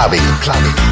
Clubbing. Clubbing.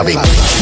Fenomen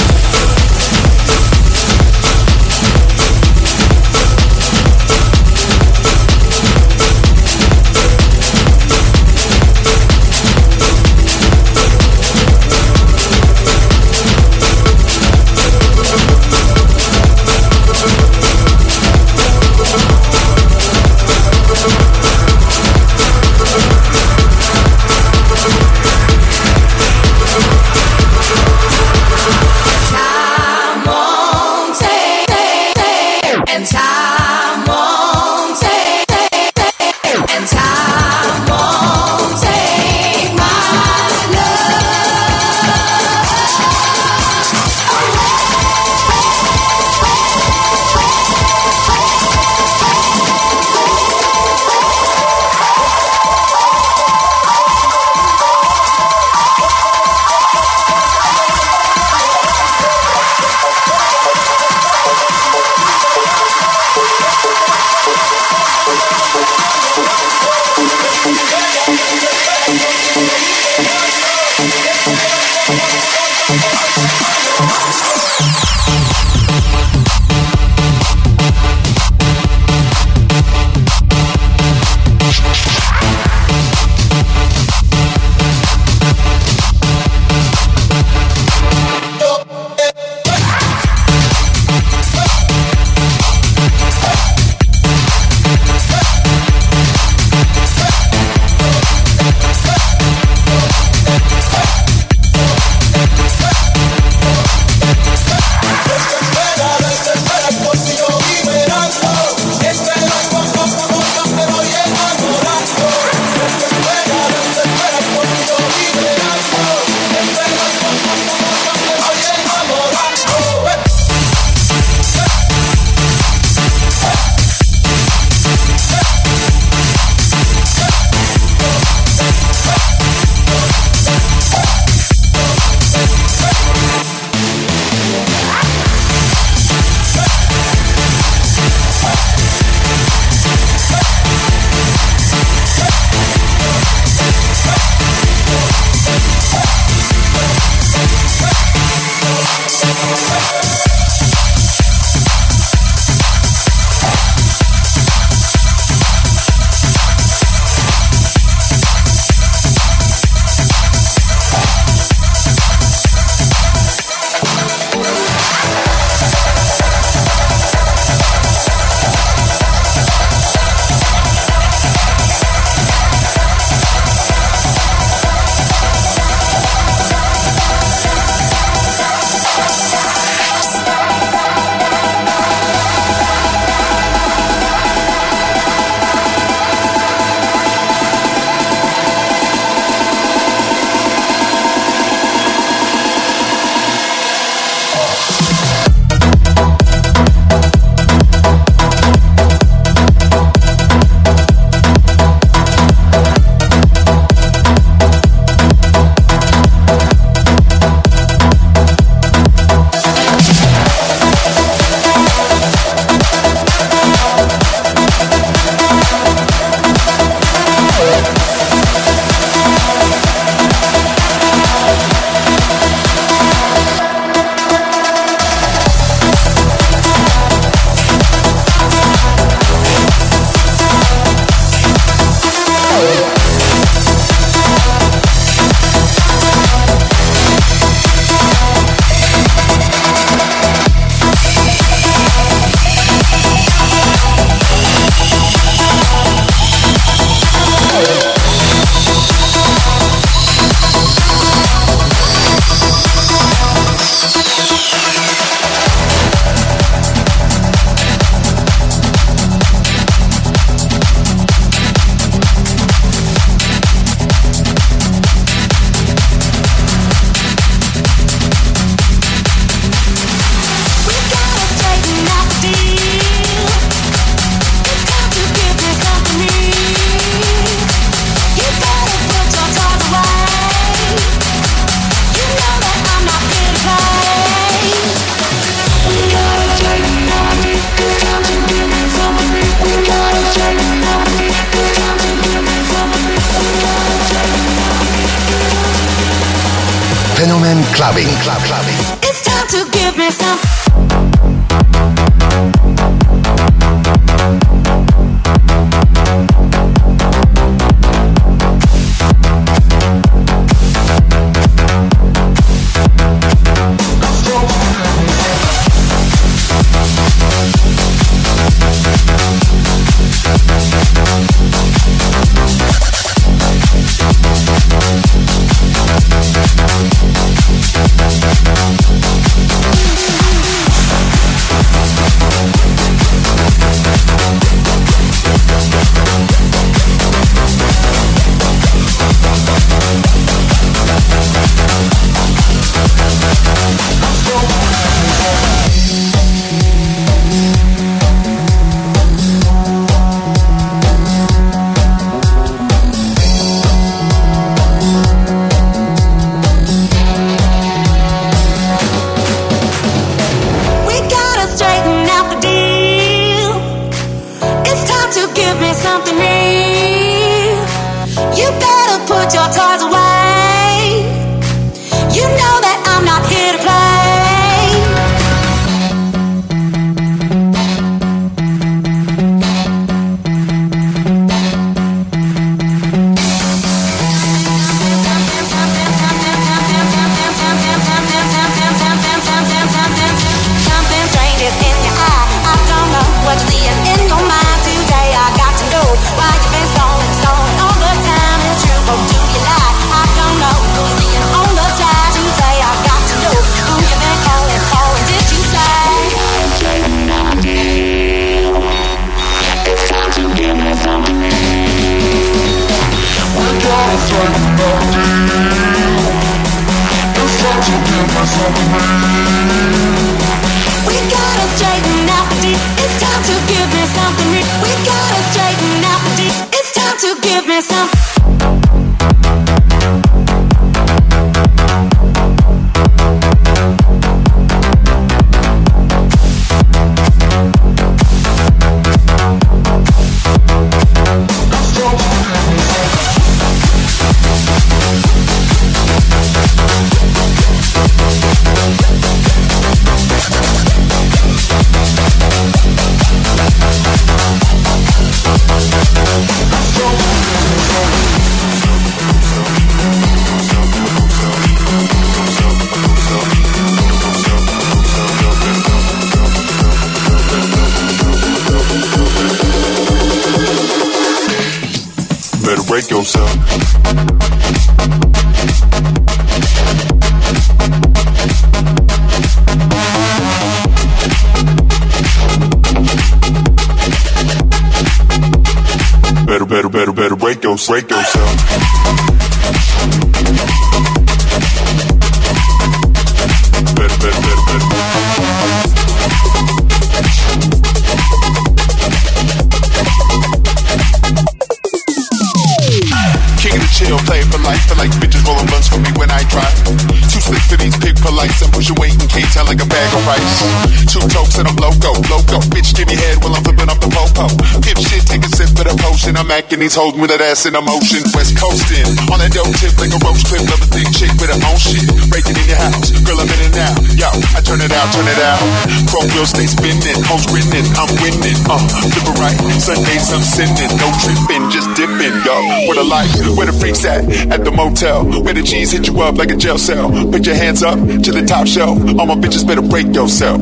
potion. I'm acting with that ass in motion, West coasting on that dope tip like a roach clip. Love a thick chick with her own shit. Breaking in your house, girl, I'm in it now. Yo, I turn it out, turn it out. Chrome wheels stay spinning, hoes grinning, I'm winning. Uh, flip it right. Sundays I'm sinning, no tripping, just dipping. Yo, where the lights, where the freaks at? At the motel, where the G's hit you up like a jail cell. Put your hands up to the top shelf. All my bitches better break yourself.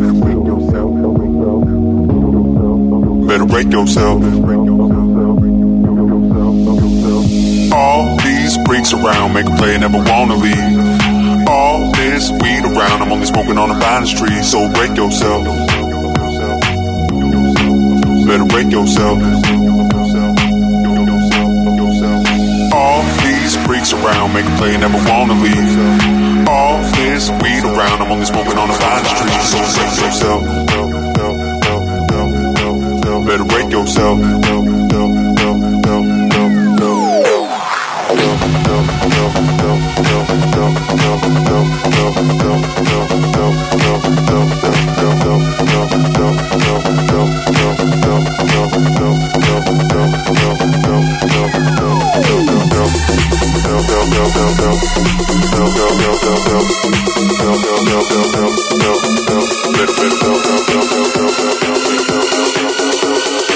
Better break yourself. All these freaks around make a play, never wanna leave. All this weed around, I'm only smoking on the finest tree, so break yourself. Better break yourself. All these freaks around make a play, never wanna leave. All this weed around, I'm only smoking on the finest tree, so break yourself. Better break yourself.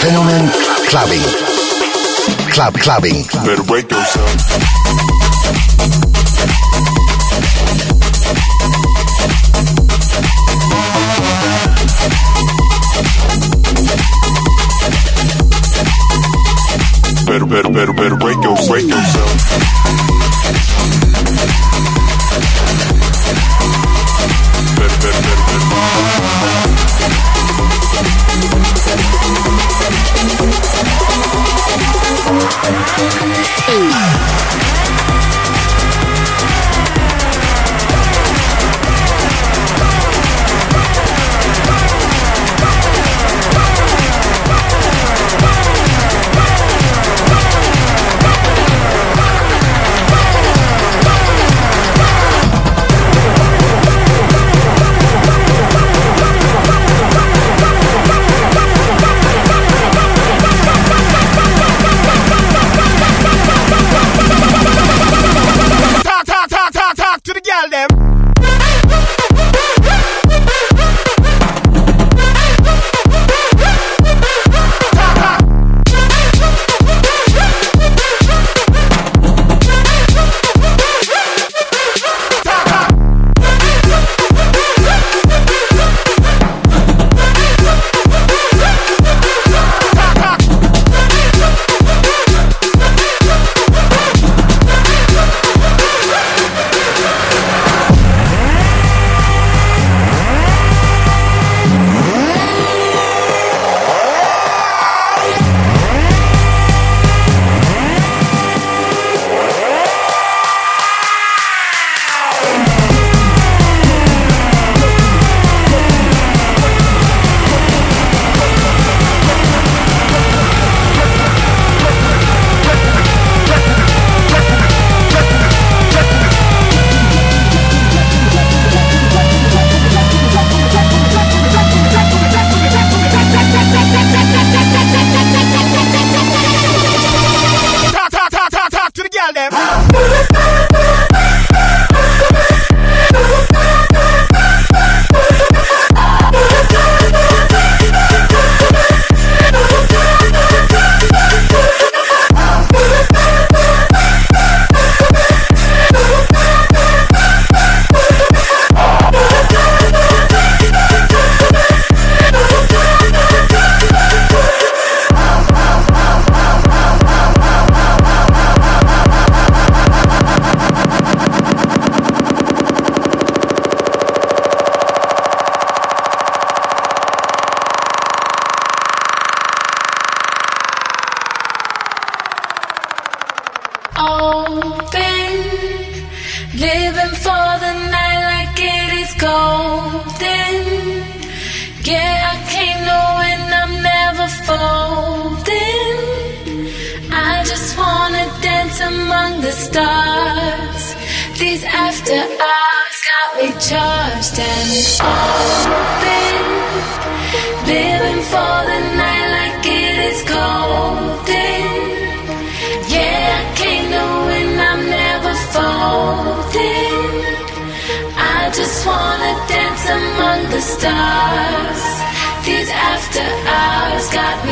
Fenomen Clubbing. Club Clubbing. Better break yourself. Better, better, better, better break your, break yourself.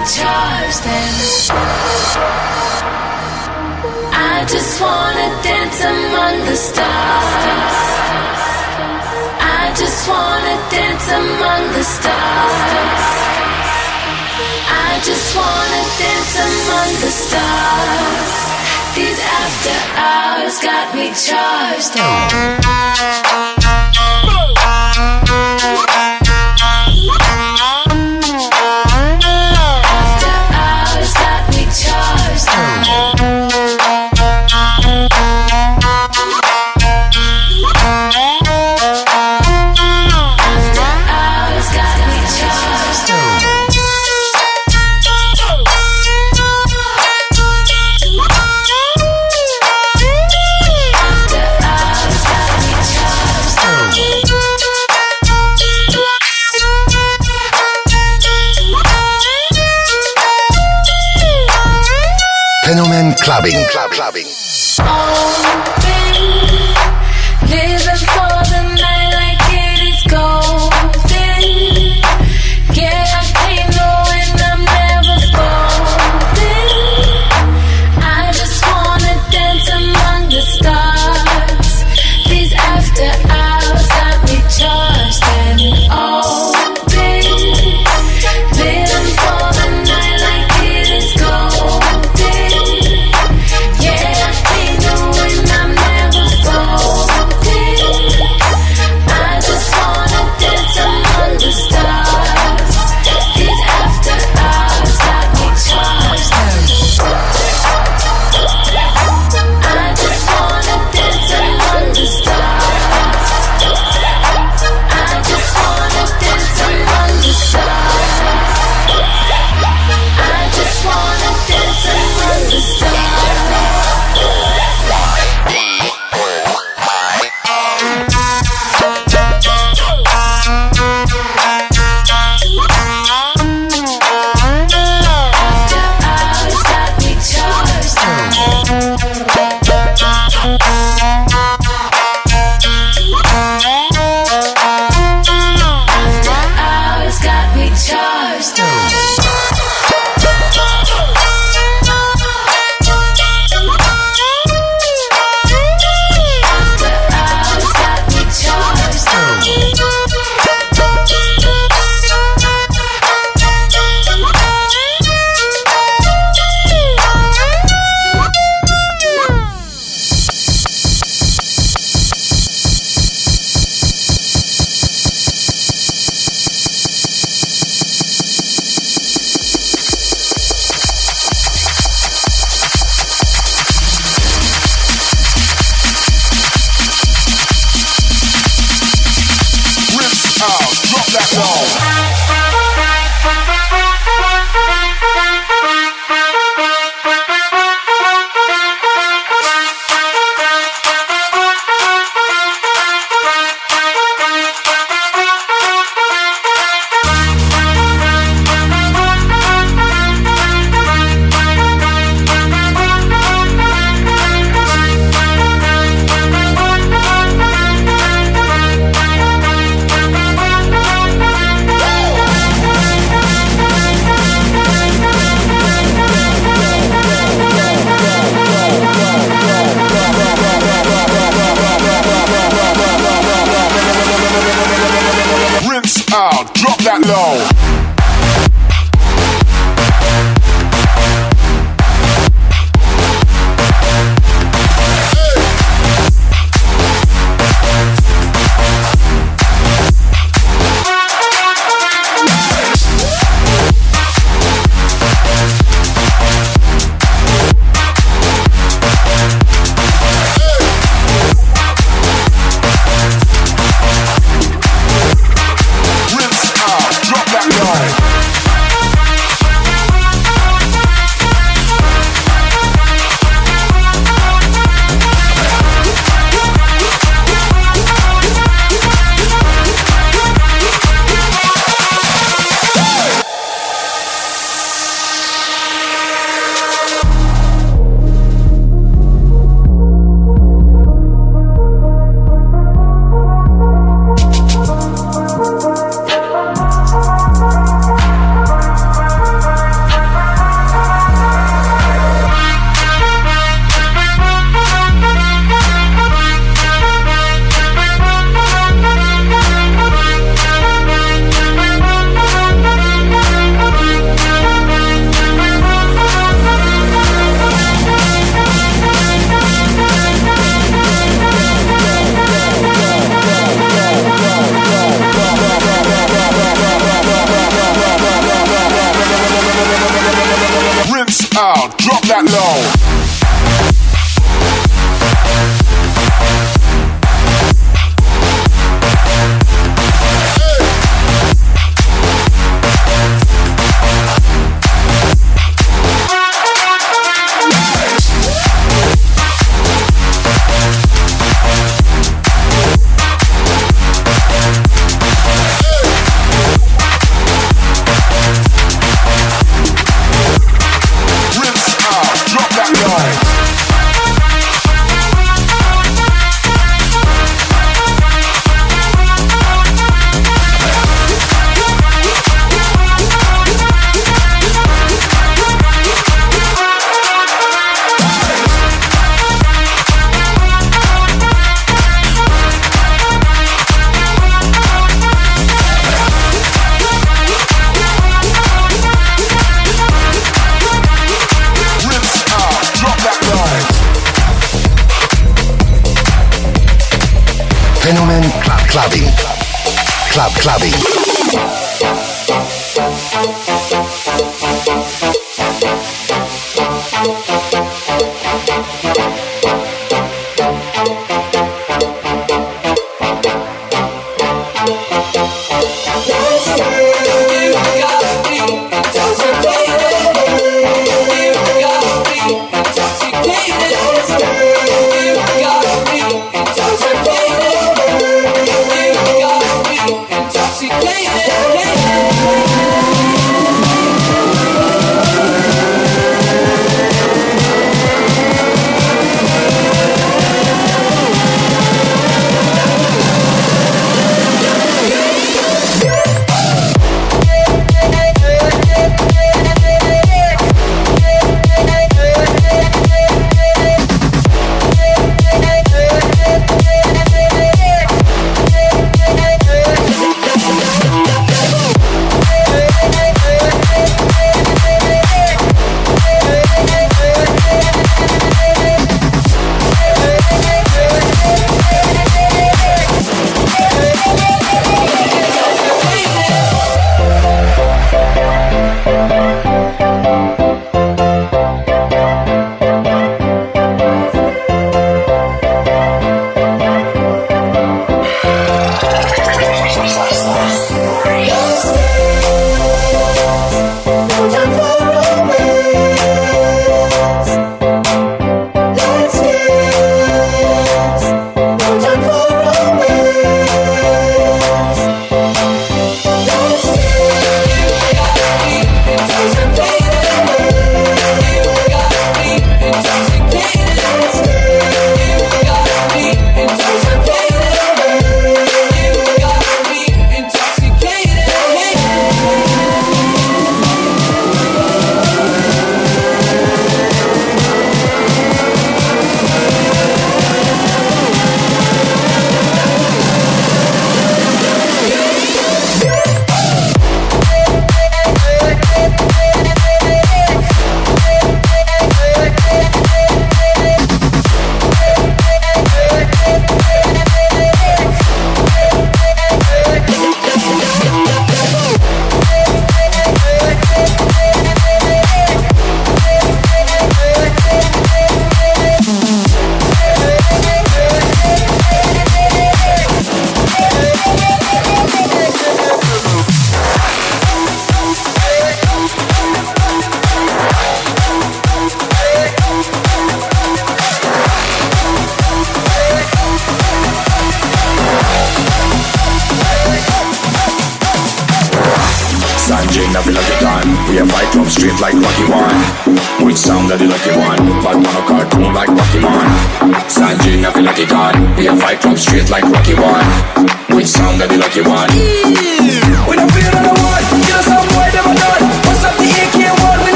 charged and I just wanna dance among the stars. I just wanna dance among the stars. I just wanna dance among the stars. These after hours got me charged. and clubbing. Clubbing.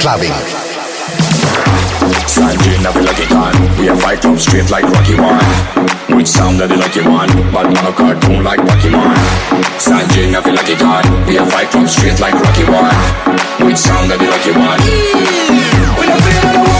clubbing. Sanjay never lucky gun. We have fight club straight like Rocky One Which sound of the lucky one But not a cartoon like Pokemon Sanjay never lucky gun. We have fight club straight like Rocky One Which sound of the lucky one We don't feel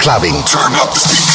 Clubbing. Turn up the speakers.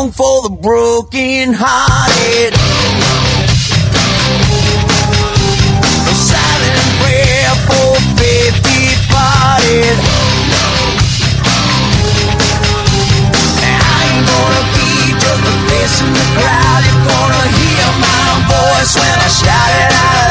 song for the broken hearted. A silent prayer for faith departed. Now I ain't gonna be just a face in the crowd. You're gonna hear my voice when I shout it out.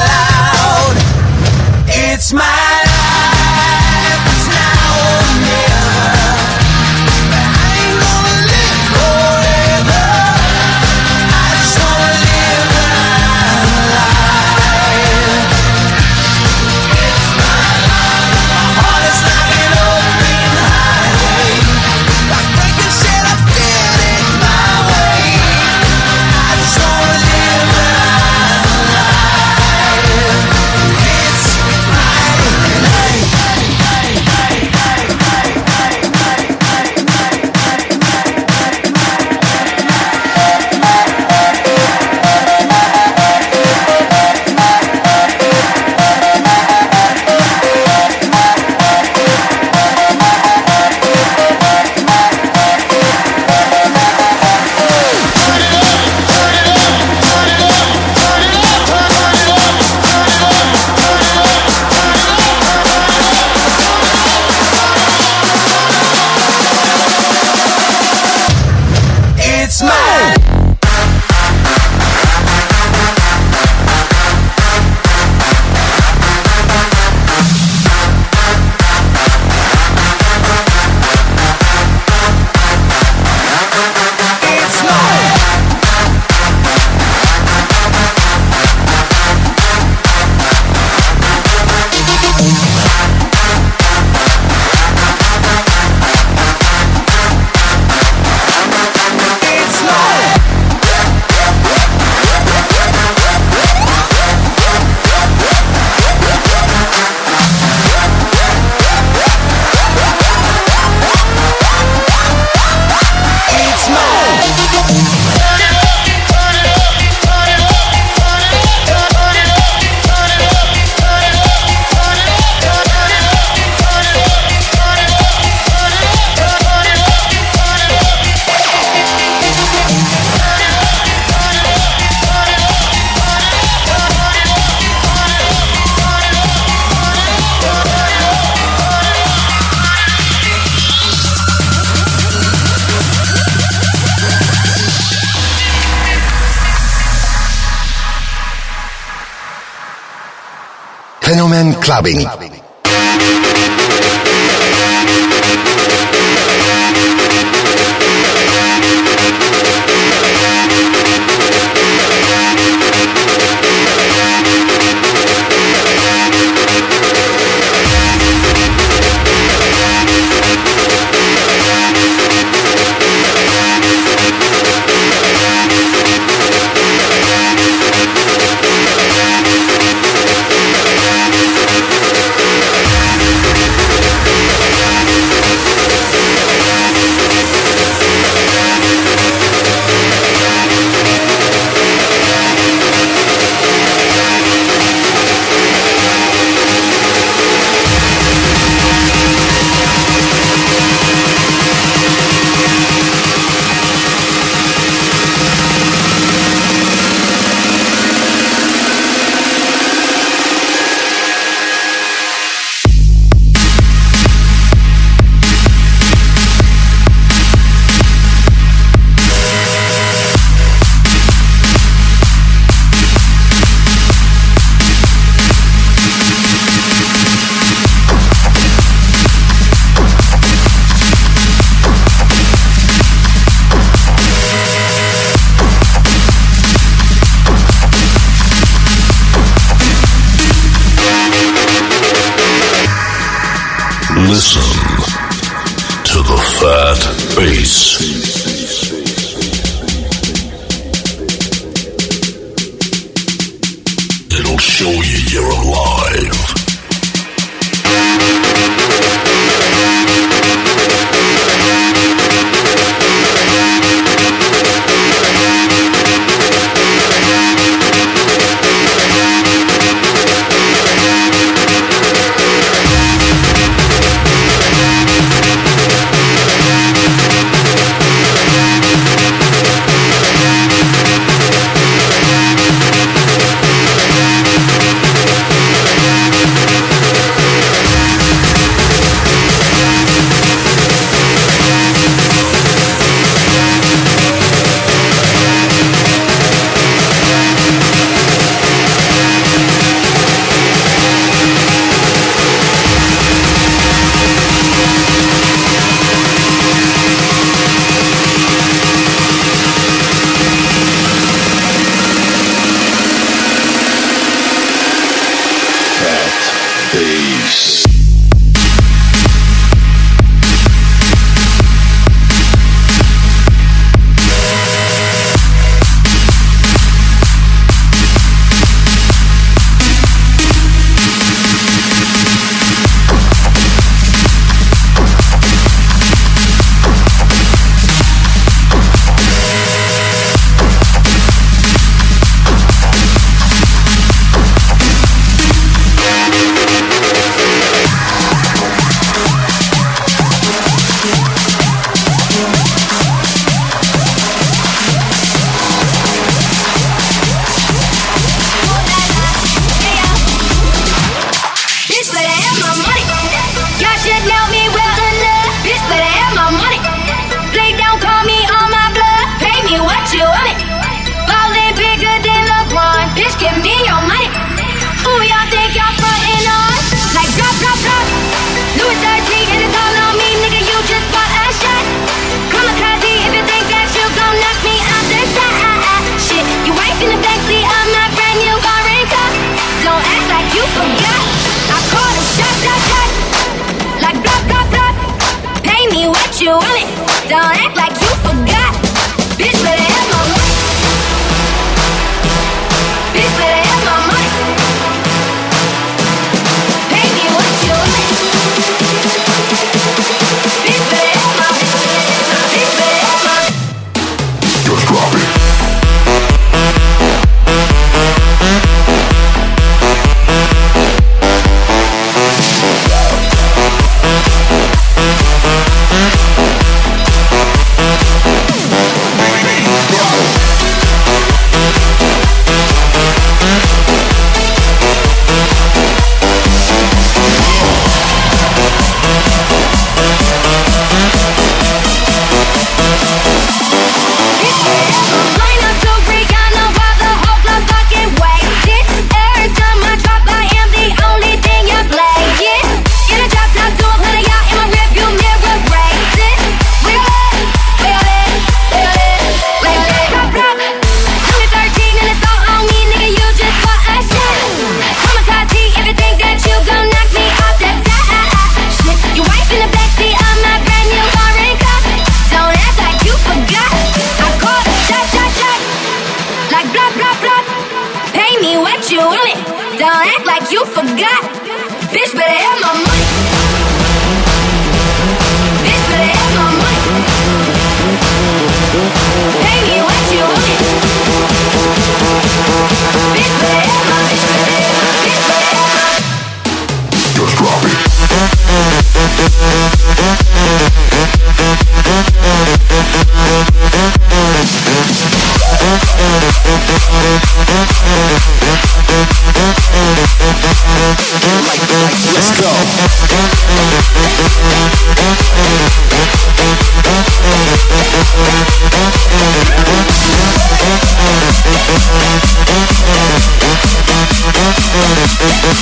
Don't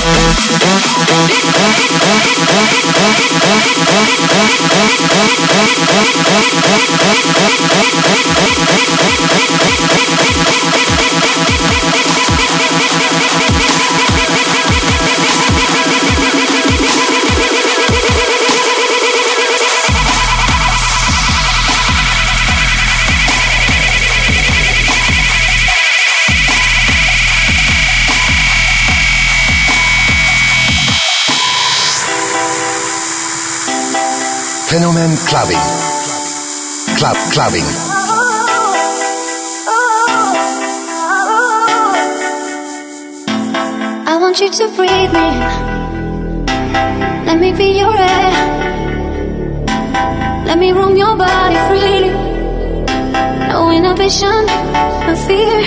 act like you forgot. Bitch, better have my money. Bitch, better have my money. Pay me what you want. Bitch, better have my, bitch, better have my, bitch, better have my. Just drop it. Let's go. Fenomen Clubbing. Club Clubbing. I want you to breathe me. Let me be your air. Let me roam your body freely. No inhibition, no fear.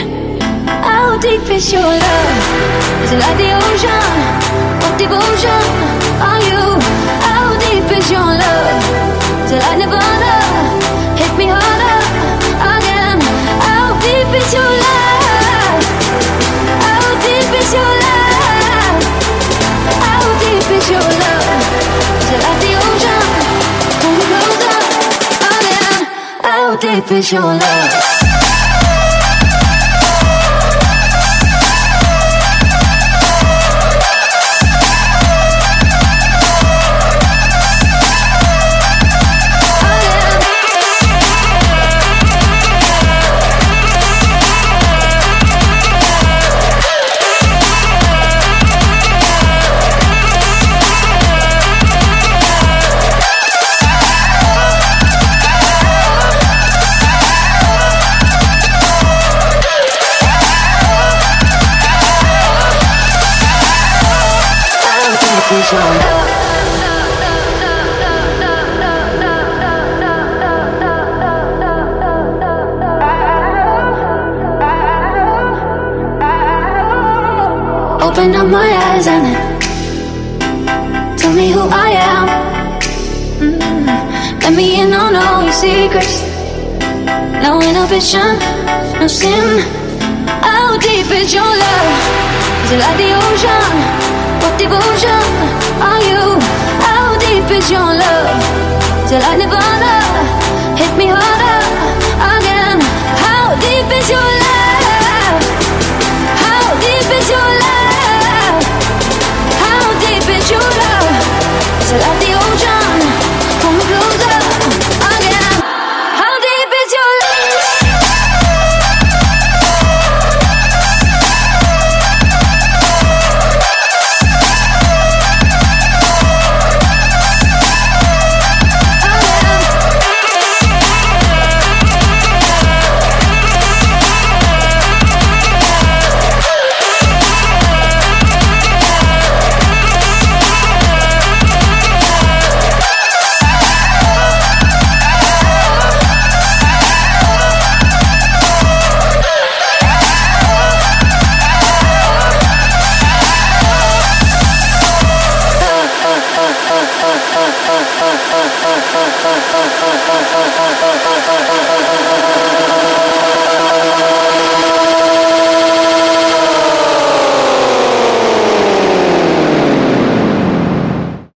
How deep is your love? Is it like the ocean? What devotion are you? Is your love? It like Nirvana? Hit me harder again. How deep is your love? How deep is your love? How deep is your love? Is it the ocean? Pull me closer again. How deep is your love? Eyes tell me who I am. Mm. Let me in on all your secrets. No inhibition, no sin. How deep is your love? Is it like the ocean? What devotion are you? How deep is your love? Is it like Nirvana? So let the